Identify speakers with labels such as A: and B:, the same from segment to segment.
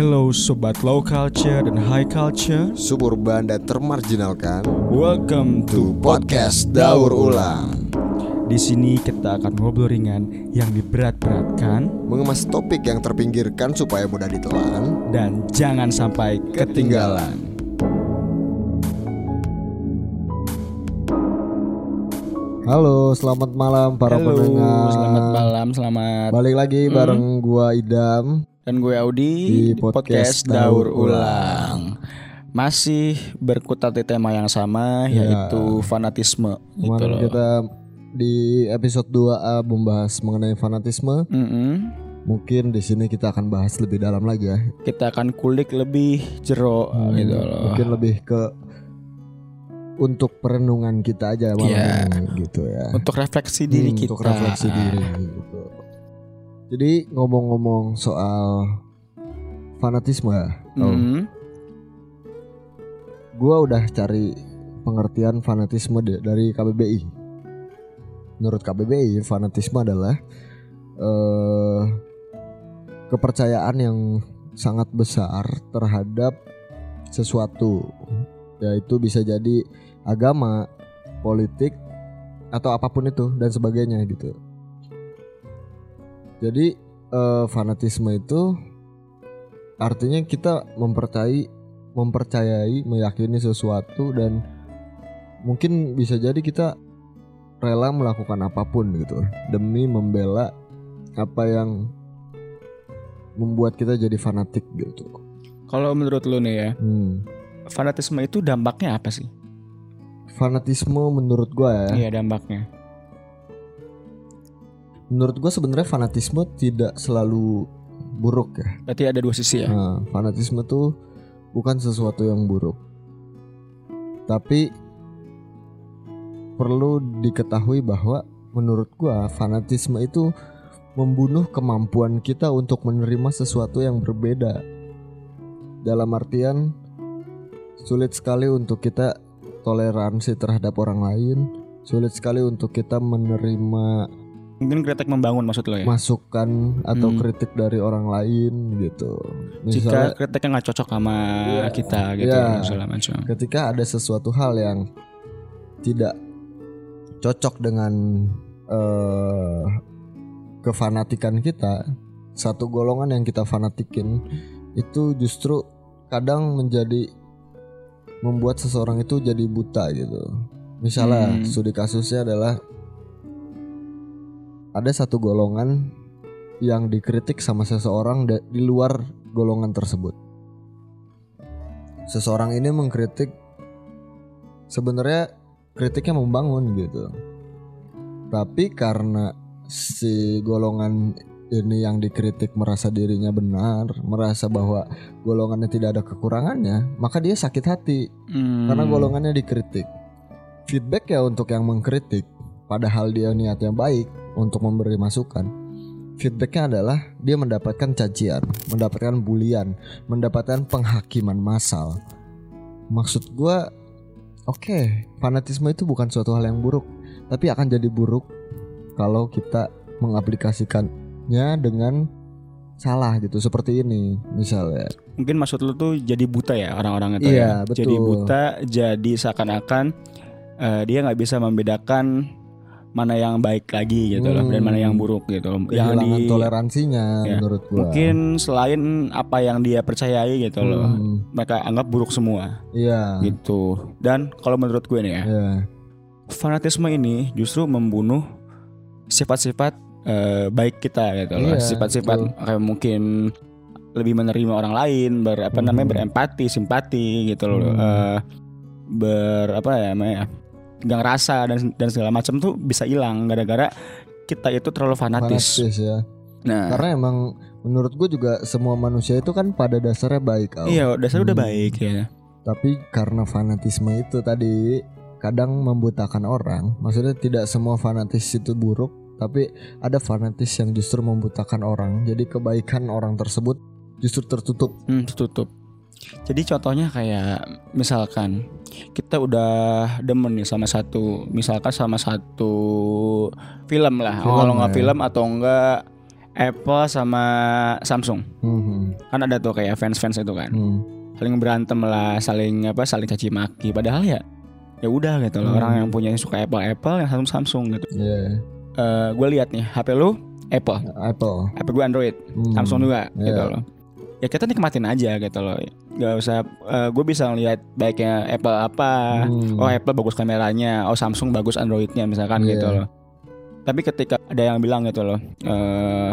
A: Hello sobat low culture dan high culture.
B: Suburban dan termarginalkan
A: Welcome to
B: podcast Daur Ulang.
A: Di sini kita akan ngobrol ringan yang diberat-beratkan.
B: Mengemas topik yang terpinggirkan supaya mudah ditelan.
A: Dan jangan sampai ketinggalan.
B: Halo selamat malam para
A: Halo,
B: pendengar.
A: selamat malam, selamat.
B: Balik lagi bareng gua Idam
A: Dan gue Audi
B: Di podcast Daur
A: Ulang. Masih berkutat di tema yang sama
B: Ya.
A: yaitu fanatisme gitu
B: Kemarin
A: loh.
B: kita di episode 2A membahas mengenai fanatisme
A: Mm-mm.
B: Mungkin di sini kita akan bahas lebih dalam lagi ya
A: Kita akan kulik lebih jero
B: Hmm,
A: gitu loh.
B: Mungkin lebih ke untuk perenungan kita aja malam
A: Iya.
B: ini gitu ya
A: Untuk refleksi diri
B: Hmm,
A: kita.
B: Untuk refleksi diri gitu. Jadi ngomong-ngomong soal fanatisme
A: Mm.
B: Gua udah cari pengertian fanatisme dari KBBI. Menurut KBBI, fanatisme adalah eh kepercayaan yang sangat besar terhadap sesuatu. Yaitu bisa jadi agama, politik atau apa pun itu dan sebagainya gitu. Jadi eh, fanatisme itu artinya kita mempercayai mempercayai meyakini sesuatu dan mungkin bisa jadi kita rela melakukan apa pun gitu demi membela apa yang membuat kita jadi fanatik gitu.
A: Kalau menurut lu nih ya,
B: Hmm.
A: fanatisme itu dampaknya apa sih?
B: Fanatisme menurut gua ya,
A: Iya dampaknya.
B: Menurut gua sebenarnya fanatisme tidak selalu buruk ya.
A: Berarti ada dua sisi ya.
B: Nah, fanatisme tuh bukan sesuatu yang buruk. Tapi perlu diketahui bahwa menurut gua fanatisme itu membunuh kemampuan kita untuk menerima sesuatu yang berbeda. Dalam artian sulit sekali untuk kita toleransi terhadap orang lain, sulit sekali untuk kita menerima
A: Mungkin kritik membangun maksud lo ya.
B: masukan atau
A: Hmm.
B: kritik dari orang lain gitu.
A: Jika kritiknya nggak cocok sama
B: Iya.
A: kita gitu macam.
B: ketika ada sesuatu hal yang tidak cocok dengan eh, kefanatikan kita, satu golongan yang kita fanatikin itu justru kadang menjadi membuat seseorang itu jadi buta gitu. Misalnya
A: Hmm.
B: studi kasusnya adalah ada satu golongan yang dikritik sama seseorang di luar golongan tersebut. Seseorang ini mengkritik sebenarnya kritiknya membangun gitu. Tapi karena si golongan ini yang dikritik merasa dirinya benar, merasa bahwa golongannya tidak ada kekurangannya, maka dia sakit hati
A: Hmm.
B: karena golongannya dikritik. Feedback ya untuk yang mengkritik, padahal dia niatnya baik untuk memberi masukan. Feedbacknya adalah dia mendapatkan cacian, mendapatkan bulian, mendapatkan penghakiman massal. Maksud gua, oke, fanatisme itu bukan suatu hal yang buruk, tapi akan jadi buruk kalau kita mengaplikasikannya dengan salah gitu, seperti ini misalnya.
A: Mungkin maksud lu tuh jadi buta ya orang-orang itu
B: Iya,
A: ya. Jadi
B: betul.
A: buta, jadi seakan-akan eh, dia nggak bisa membedakan mana yang baik lagi gitu loh dan
B: Hmm.
A: mana yang buruk gitu. loh. Yang di
B: toleransinya
A: Ya,
B: menurut gua.
A: mungkin selain apa yang dia percayai gitu loh.
B: Hmm,
A: Mereka anggap buruk semua
B: Iya.
A: gitu. Dan kalau menurut gue nih ya,
B: Iya.
A: fanatisme ini justru membunuh sifat-sifat eh, baik kita gitu loh.
B: Iya,
A: Sifat-sifat kayak mungkin lebih menerima orang lain, ber apa
B: Hmm.
A: namanya berempati, simpati gitu loh.
B: Hmm.
A: Eh, ber apa ya namanya? Gak ngerasa dan dan segala macam tuh bisa hilang gara-gara kita itu terlalu fanatis.
B: Fanatis ya.
A: Nah,
B: Karena emang menurut gue juga semua manusia itu kan pada dasarnya baik. Al.
A: iya dasar udah
B: Hmm.
A: baik ya.
B: Tapi karena fanatisme itu tadi kadang membutakan orang. Maksudnya tidak semua fanatis itu buruk, tapi ada fanatis yang justru membutakan orang. Jadi kebaikan orang tersebut justru tertutup.
A: Hmm, tertutup. Jadi contohnya kayak misalkan kita udah demen nih sama satu, misalkan sama satu film lah.
B: Film
A: Kalau nggak
B: ya.
A: film atau enggak Apple sama Samsung.
B: Hmm.
A: Kan ada tuh kayak fans-fans itu kan.
B: Hmm.
A: Saling berantem lah, saling apa saling caci maki padahal ya ya udah gitu loh
B: Hmm.
A: orang yang punya suka Apple Apple yang Samsung Samsung gitu.
B: Iya.
A: gue lihat nih HP lu Apple,
B: Apple.
A: HP gue Android,
B: Hmm.
A: Samsung juga
B: Iya.
A: gitu loh. Ya kita nikmatin aja gitu loh. Gak usah gue bisa ngelihat baiknya Apple apa.
B: Hmm.
A: Oh Apple bagus kameranya, oh Samsung bagus Androidnya misalkan
B: Iya.
A: gitu loh. Tapi ketika ada yang bilang gitu loh, eh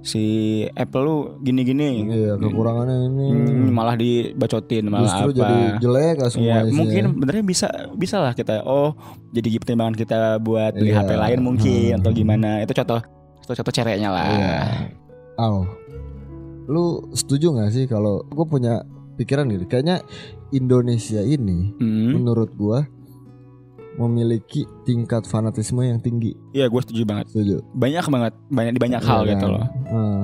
A: si Apple lu gini-gini,
B: Iya, kekurangannya ini.
A: Hmm, malah dibacotin malah
B: Justru
A: apa?
B: jadi jelek lah semua
A: Iya,
B: isinya.
A: mungkin benernya bisa bisa lah kita. Oh, jadi pertimbangan kita buat beli
B: Iya.
A: HP lain mungkin
B: Hmm.
A: atau gimana? Itu contoh contoh, contoh cereknya lah.
B: Iya. Al, lu setuju gak sih kalau gue punya pikiran gitu? Kayaknya Indonesia ini
A: Hmm.
B: menurut gua memiliki tingkat fanatisme yang tinggi.
A: Iya, gue setuju banget.
B: Setuju.
A: Banyak banget, banyak di banyak hal
B: Iya
A: gitu
B: kan?
A: loh.
B: Nah,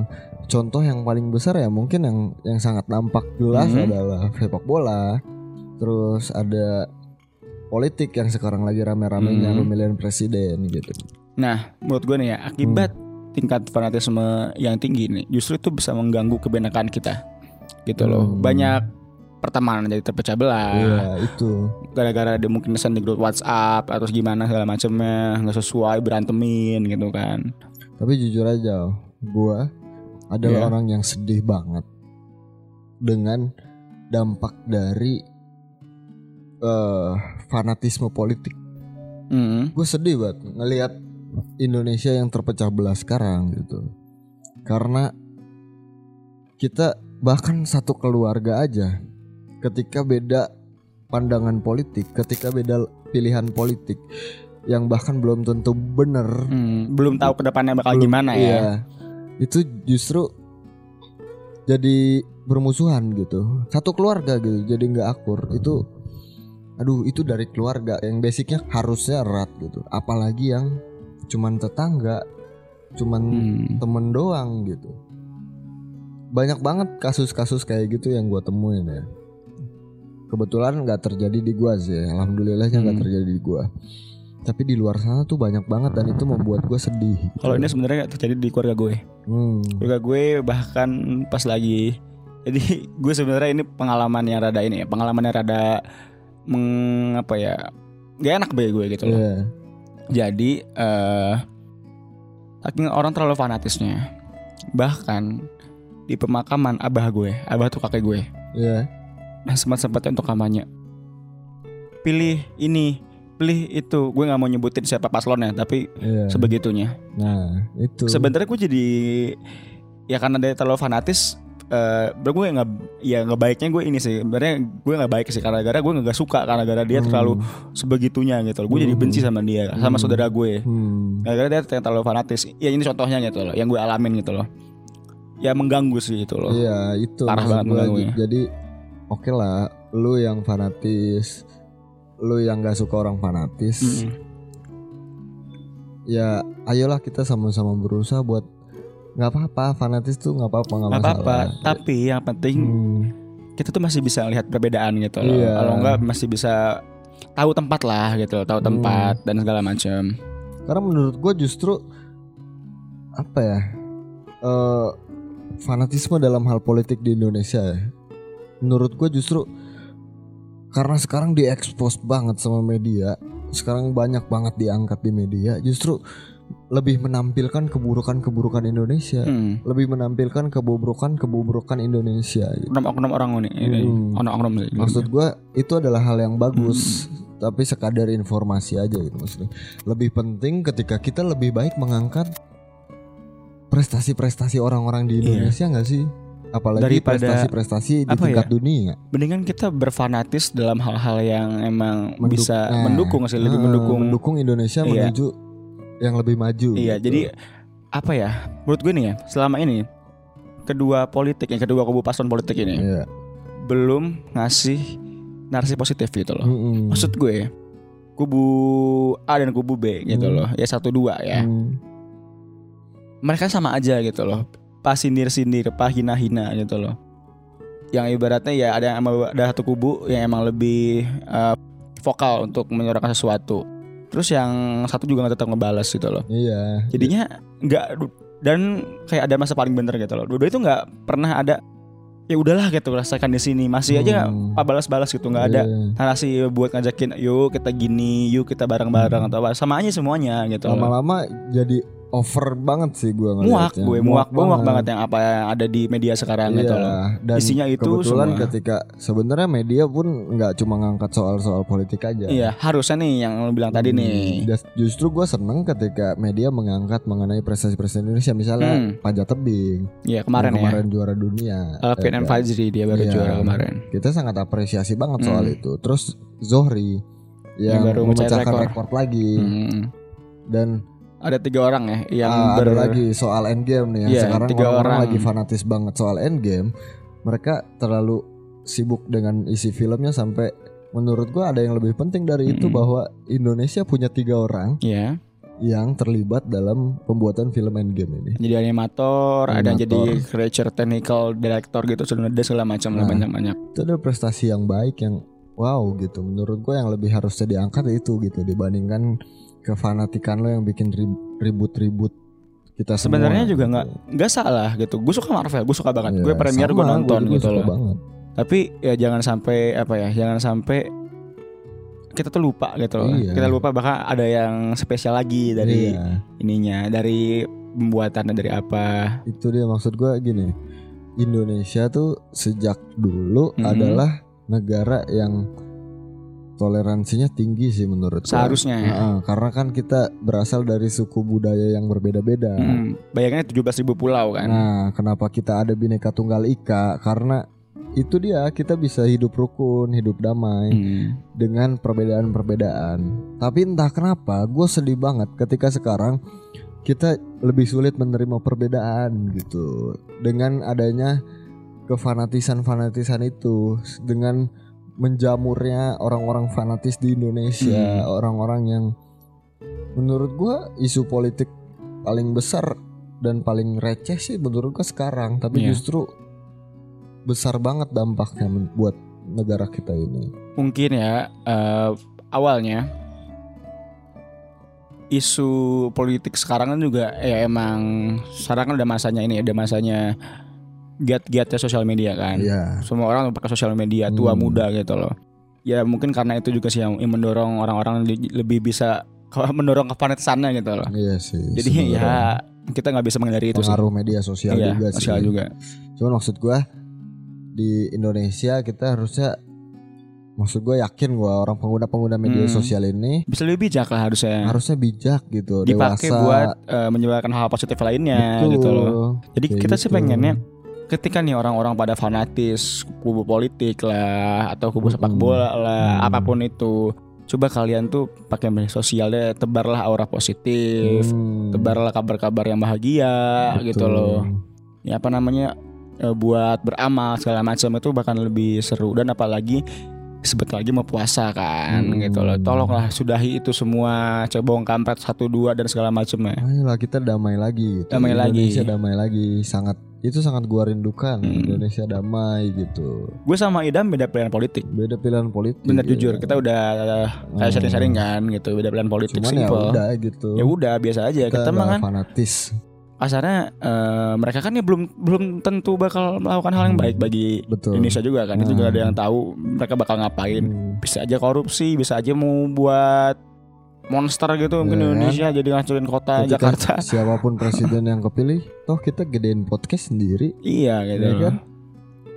B: contoh yang paling besar ya mungkin yang yang sangat nampak jelas
A: Hmm.
B: adalah sepak bola. Terus ada politik yang sekarang lagi rame-ramenya
A: Hmm.
B: pemilihan presiden gitu.
A: Nah, menurut gue nih ya, akibat
B: Hmm.
A: Tingkat fanatisme yang tinggi nih, justru itu bisa mengganggu kebenakan kita. Gitu loh.
B: Hmm.
A: Banyak pertemanan jadi terpecah belah.
B: Iya, itu.
A: Gara-gara dia mungkin send di grup WhatsApp atau gimana segala macamnya nggak sesuai berantemin gitu kan.
B: Tapi jujur aja, gua adalah
A: Iya.
B: orang yang sedih banget dengan dampak dari eh fanatisme politik.
A: Hmm.
B: Gue sedih banget ngelihat Indonesia yang terpecah belah sekarang gitu. Karena kita bahkan satu keluarga aja ketika beda pandangan politik, ketika beda pilihan politik yang bahkan belum tentu bener
A: Hmm, belum tahu ke depannya bakal
B: belum-
A: gimana ya.
B: iya. Itu justru jadi bermusuhan gitu. Satu keluarga gitu, jadi nggak akur. Itu aduh itu dari keluarga yang basicnya harusnya erat gitu. Apalagi yang cuman tetangga, cuman
A: Hmm.
B: temen doang gitu. Banyak banget kasus-kasus kayak gitu yang gua temuin ya. Kebetulan nggak terjadi di gua sih, alhamdulillahnya nggak
A: Hmm.
B: terjadi di gua. Tapi di luar sana tuh banyak banget dan itu membuat gua sedih.
A: Kalau ini sebenarnya nggak terjadi di keluarga gue.
B: Hmm.
A: Keluarga gue bahkan pas lagi jadi gue sebenarnya ini pengalaman yang rada ini ya, pengalaman yang rada meng apa ya? Gak enak bagi gue gitu loh.
B: Iya.
A: Jadi eh saking orang terlalu fanatisnya. Bahkan di pemakaman abah gue, abah tuh kakek gue.
B: Iya.
A: Nah, sempat-sempatnya untuk kampanye. Pilih ini, pilih itu. Gue nggak mau nyebutin siapa paslonnya, tapi
B: Iya.
A: sebegitunya.
B: Nah, itu.
A: Sebenarnya gue jadi ya karena dia terlalu fanatis. Eh gue nggak ya nggak baiknya gue ini sih sebenarnya gue nggak baik sih karena gara gue nggak suka karena gara dia
B: Hmm.
A: terlalu sebegitunya gitu loh gue jadi
B: Hmm.
A: benci sama dia sama
B: Hmm.
A: saudara gue
B: Hmm.
A: gara-gara dia terlalu fanatis ya ini contohnya gitu loh yang gue alamin gitu loh ya mengganggu sih itu loh
B: Iya, itu
A: Parah banget
B: gua.
A: mengganggunya.
B: Jadi oke lah, lu yang fanatis, lu yang gak suka orang fanatis.
A: Mm-mm.
B: Ya, ayolah kita sama-sama berusaha buat nggak apa-apa, fanatis tuh nggak apa-apa, nggak
A: nggak apa-apa tapi yang penting
B: Hmm,
A: kita tuh masih bisa lihat perbedaan gitu loh
B: Iya.
A: kalau enggak masih bisa tahu tempat lah gitu loh tahu
B: Hmm.
A: tempat dan segala macam
B: Karena menurut gue justru apa ya? eh fanatisme dalam hal politik di Indonesia ya. Menurut gue justru karena sekarang diekspos banget sama media, sekarang banyak banget diangkat di media, justru lebih menampilkan keburukan-keburukan Indonesia,
A: hmm.
B: lebih menampilkan kebobrokan-kebobrokan Indonesia. gitu.
A: oknum-oknum orang ini ini
B: Hmm.
A: oknum-oknum sih
B: Maksud gue itu adalah hal yang
A: Hmm.
B: bagus, tapi sekadar informasi aja gitu maksudnya. Lebih penting ketika kita lebih baik mengangkat prestasi-prestasi orang-orang di
A: Iya.
B: Indonesia nggak sih? Apalagi
A: Daripada-
B: prestasi-prestasi di
A: apa
B: tingkat
A: ya?
B: dunia.
A: mendingan kita berfanatis dalam hal-hal yang emang
B: Menduk-
A: bisa
B: nah,
A: mendukung sih lebih
B: ah,
A: mendukung
B: mendukung Indonesia
A: Iya.
B: menuju yang lebih maju.
A: iya
B: gitu.
A: jadi apa ya menurut gue nih ya selama ini kedua politik yang kedua kubu paslon politik ini
B: Iya.
A: belum ngasih narasi positif gitu loh
B: Mm-mm.
A: maksud gue kubu A dan kubu B gitu
B: Hmm.
A: loh ya satu dua ya
B: Hmm.
A: mereka sama aja gitu loh pas sindir-sindir pas hina-hina gitu loh yang ibaratnya ya ada yang ada satu kubu yang emang lebih eh, vokal untuk menyuarakan sesuatu terus yang satu juga nggak tetap ngebales gitu loh
B: Iya.
A: jadinya nggak dan kayak ada masa paling bener gitu loh. Dua-dua itu nggak pernah ada ya udahlah gitu rasakan di sini masih aja
B: Hmm.
A: apa balas-balas gitu nggak ada
B: Iya.
A: narasi buat ngajakin yuk kita gini yuk kita bareng-bareng atau apa sama aja semuanya gitu
B: lama-lama jadi over banget sih gue
A: muak gue muak gue muak banget yang apa yang ada di media sekarang
B: Iya,
A: gitu loh
B: dan
A: Isinya itu
B: kebetulan
A: semua.
B: ketika sebenarnya media pun nggak cuma ngangkat soal-soal politik aja.
A: iya harusnya nih yang lo bilang tadi
B: Hmm,
A: nih
B: just- justru gue seneng ketika media mengangkat mengenai prestasi-prestasi Indonesia misalnya
A: Hmm.
B: Panjat Tebing
A: Iya kemarin,
B: yang kemarin juara dunia.
A: ya Alvin
B: ya
A: and
B: kan?
A: Fajri dia baru
B: Iya.
A: juara kemarin
B: Kita sangat apresiasi banget soal
A: Hmm.
B: itu. Terus Zohri
A: Yang
B: yang,
A: baru memecahkan rekor.
B: rekor. lagi
A: Hmm.
B: dan
A: ada tiga orang ya yang
B: ah,
A: ber
B: ada lagi soal endgame nih yang
A: Iya,
B: sekarang
A: tiga
B: orang-orang
A: orang.
B: lagi fanatis banget soal endgame. Mereka terlalu sibuk dengan isi filmnya sampai menurut gua ada yang lebih penting dari itu
A: Mm-mm.
B: bahwa Indonesia punya tiga orang
A: Iya,
B: yang terlibat dalam pembuatan film endgame ini.
A: jadi animator, ada yang jadi
B: Animator.
A: creature technical director gitu, ada segala macam
B: Nah.
A: banyak-banyak.
B: Itu ada prestasi yang baik yang wow gitu. Menurut gua yang lebih harusnya diangkat itu gitu dibandingkan kefanatikan lo yang bikin rib- ribut-ribut kita.
A: Sebenarnya juga nggak nggak salah gitu. Gue suka Marvel, gue suka banget.
B: Iya,
A: gue premier gue nonton
B: juga
A: gitu loh.
B: banget.
A: Tapi ya jangan sampai apa ya, jangan sampai kita tuh lupa gitu loh.
B: Iya.
A: Kita lupa bahkan ada yang spesial lagi dari
B: Iya.
A: ininya, dari pembuatannya dari apa.
B: itu dia maksud gua gini Indonesia tuh sejak dulu
A: Mhm.
B: adalah negara yang toleransinya tinggi sih menurut.
A: Seharusnya ya.
B: Heeh, karena kan kita berasal dari suku budaya yang berbeda-beda.
A: Hmm, bayangannya 17.000 ribu pulau kan.
B: Nah, kenapa kita ada bineka tunggal ika? Karena itu dia kita bisa hidup rukun, hidup damai
A: Hmm.
B: dengan perbedaan-perbedaan. Tapi entah kenapa gue sedih banget ketika sekarang kita lebih sulit menerima perbedaan gitu. Dengan adanya kefanatisan-fanatisan itu dengan menjamurnya orang-orang fanatis di Indonesia,
A: Hmm.
B: orang-orang yang menurut gue isu politik paling besar dan paling receh sih menurut gue sekarang, tapi
A: Iya.
B: justru besar banget dampaknya buat negara kita ini.
A: mungkin ya eh, awalnya isu politik sekarang kan juga ya emang sekarang kan udah masanya ini udah masanya giat-giatnya sosial media kan
B: Iya.
A: semua orang pakai sosial media tua
B: Hmm.
A: muda gitu loh ya mungkin karena itu juga sih yang, mendorong orang-orang lebih bisa ke- mendorong kefanatisannya gitu loh
B: Iya sih.
A: jadi ya kita nggak bisa menghindari itu sih
B: pengaruh media sosial
A: iya
B: juga sih.
A: sosial juga
B: Cuman maksud gua di Indonesia kita harusnya maksud gua yakin gua orang pengguna-pengguna media
A: Hmm.
B: sosial ini
A: bisa lebih bijak lah harusnya
B: harusnya bijak gitu,
A: dipakai
B: dewasa.
A: buat eh, menyebarkan hal positif lainnya
B: Betul.
A: gitu loh Jadi
B: Kayak
A: kita sih
B: gitu.
A: pengennya ketika nih orang-orang pada fanatis kubu politik lah atau kubu sepak
B: Mm-mm.
A: bola lah
B: Hmm.
A: apa pun itu coba kalian tuh pakai media sosialnya tebarlah aura positif
B: Hmm,
A: tebarlah kabar-kabar yang bahagia
B: betul.
A: gitu loh ya apa namanya eh, buat beramal segala macam itu bahkan lebih seru dan apalagi sebentar lagi mau puasa kan
B: Hmm.
A: gitu loh tolonglah sudahi itu semua cebong kampret satu dua dan segala macamnya
B: Ayolah kita damai lagi gitu.
A: Damai lagi.
B: Indonesia damai lagi. Sangat itu sangat gua rindukan.
A: Hmm.
B: Indonesia damai gitu.
A: gue sama Idam beda pilihan politik
B: Beda pilihan politik.
A: Bener
B: ya.
A: jujur kita udah kayak
B: Hmm.
A: sharing-sharing kan gitu beda pilihan politik
B: Cuman ya
A: simple.
B: udah gitu.
A: Ya udah biasa aja
B: Kita,
A: kita, mah kan
B: fanatis.
A: Kasarnya eh, mereka kan ya belum belum tentu bakal melakukan hal yang
B: Hmm.
A: baik bagi
B: Betul.
A: Indonesia juga kan itu juga ada yang tahu mereka bakal ngapain
B: Hmm.
A: bisa aja korupsi bisa aja mau buat monster gitu mungkin
B: Ya.
A: Indonesia jadi ngancurin kota
B: Ketika
A: Jakarta
B: Siapa pun presiden yang kepilih, toh kita gedein podcast sendiri.
A: iya gitu
B: Ya kan?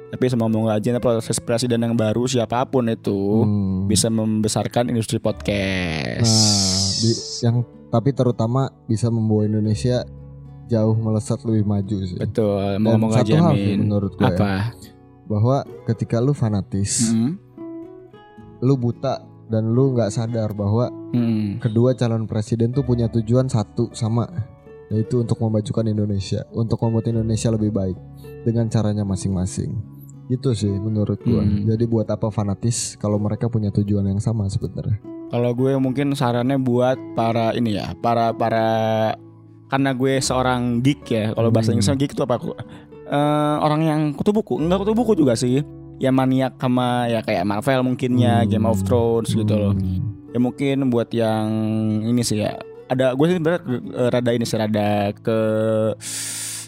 A: tapi semua mau aja proses presiden yang baru siapa pun itu
B: Hmm.
A: bisa membesarkan industri podcast
B: Nah, di- yang tapi terutama bisa membawa Indonesia jauh melesat lebih maju sih.
A: betul
B: Dan
A: mau ngomong
B: satu hal sih menurut gue ya,
A: apa
B: bahwa ketika lu fanatis,
A: Hmm.
B: lu buta dan lu nggak sadar bahwa
A: Hmm.
B: kedua calon presiden tuh punya tujuan satu sama yaitu untuk memajukan Indonesia, untuk membuat Indonesia lebih baik dengan caranya masing-masing. Itu sih menurut gua.
A: Hmm.
B: Jadi buat apa fanatis kalau mereka punya tujuan yang sama sebenarnya.
A: Kalau gue mungkin sarannya buat para ini ya, para para karena gue seorang geek ya. Kalau bahasa
B: Hmm.
A: Inggrisnya geek itu apa? Eh, orang yang kutu buku, enggak kutu buku juga sih. Ya maniak sama ya kayak Marvel mungkinnya,
B: Hmm.
A: Game of Thrones gitu loh. Ya mungkin buat yang ini sih ya ada gue sih sebenarnya eh, rada ini sih rada ke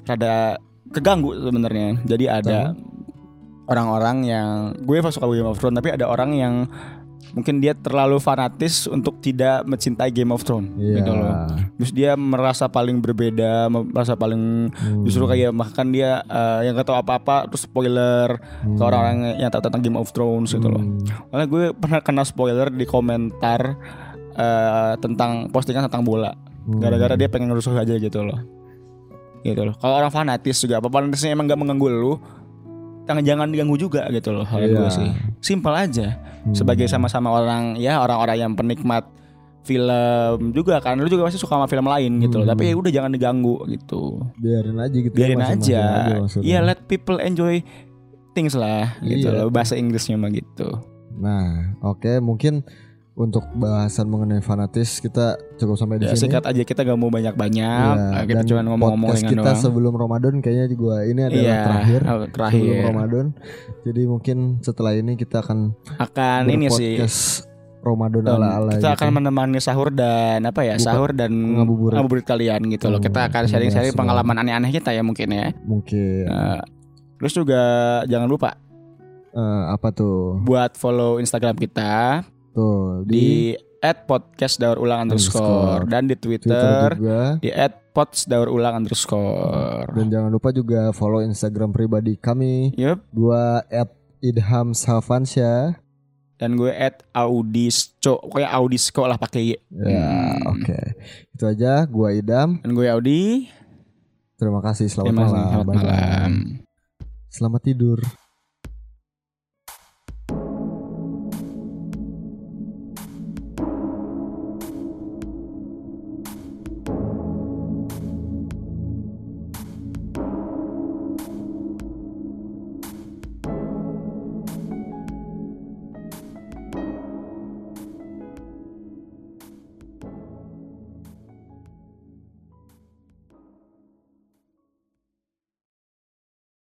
A: rada keganggu sebenarnya. Jadi ada orang-orang yang gue suka Game of Thrones tapi ada orang yang mungkin dia terlalu fanatis untuk tidak mencintai Game of Thrones
B: Iya.
A: gitu loh. Terus dia merasa paling berbeda, merasa paling
B: Hmm.
A: justru kayak bahkan dia eh, yang gak tahu apa-apa terus spoiler ke orang-orang yang tahu tentang Game of Thrones gitu loh.
B: Hmm.
A: Makanya gue pernah kena spoiler di komentar eh, tentang postingan tentang bola.
B: Hmm.
A: Gara-gara dia pengen ngerusuh aja gitu loh. Gitu loh. Kalau orang fanatis juga apa fanatisnya emang gak mengganggu lu, jangan jangan diganggu juga gitu loh. Kalau
B: Iya.
A: gue sih. Simpel aja.
B: Hmm.
A: Sebagai sama-sama orang ya orang-orang yang penikmat film juga kan lu juga pasti suka sama film lain gitu loh.
B: Hmm.
A: Tapi ya udah jangan diganggu gitu.
B: biarin aja gitu. ya,
A: Biarin aja. Iya, let people enjoy things lah gitu
B: Iya.
A: loh. Bahasa Inggrisnya mah gitu.
B: Nah, oke mungkin untuk bahasan mengenai fanatis kita cukup sampai di
A: Ya
B: sini.
A: singkat aja kita gak mau banyak-banyak.
B: Iya,
A: Nah, kita cuma ngomong-ngomong
B: podcast kita
A: doang.
B: sebelum Ramadan kayaknya juga ini adalah
A: Iya,
B: terakhir
A: oh, terakhir.
B: sebelum Ramadan. Jadi mungkin setelah ini kita akan
A: akan ini sih
B: Ramadan
A: Betul.
B: ala-ala
A: kita
B: gitu.
A: akan menemani sahur dan apa ya
B: Buka-
A: sahur dan
B: ngabuburit.
A: ngabuburit kalian gitu loh kita akan
B: iya,
A: sharing-sharing
B: semoga.
A: pengalaman aneh-aneh kita ya mungkin ya
B: mungkin
A: Nah, terus juga jangan lupa
B: eh, apa tuh?
A: buat follow Instagram kita
B: Tuh di,
A: di @podcast daur ulang underscore
B: Underscore.
A: dan di
B: Twitter
A: Twitter
B: juga
A: di @pods daur ulang underscore
B: dan jangan lupa juga follow Instagram pribadi kami
A: Yup.
B: gua @idham Safansya.
A: dan gue at audisco pokoknya audisco lah pakai Y
B: Ya,
A: Hmm.
B: oke. Itu aja gua Idam.
A: dan gue Audi
B: Terima kasih selamat
A: Terima kasih,
B: malam.
A: selamat malam
B: Selamat tidur.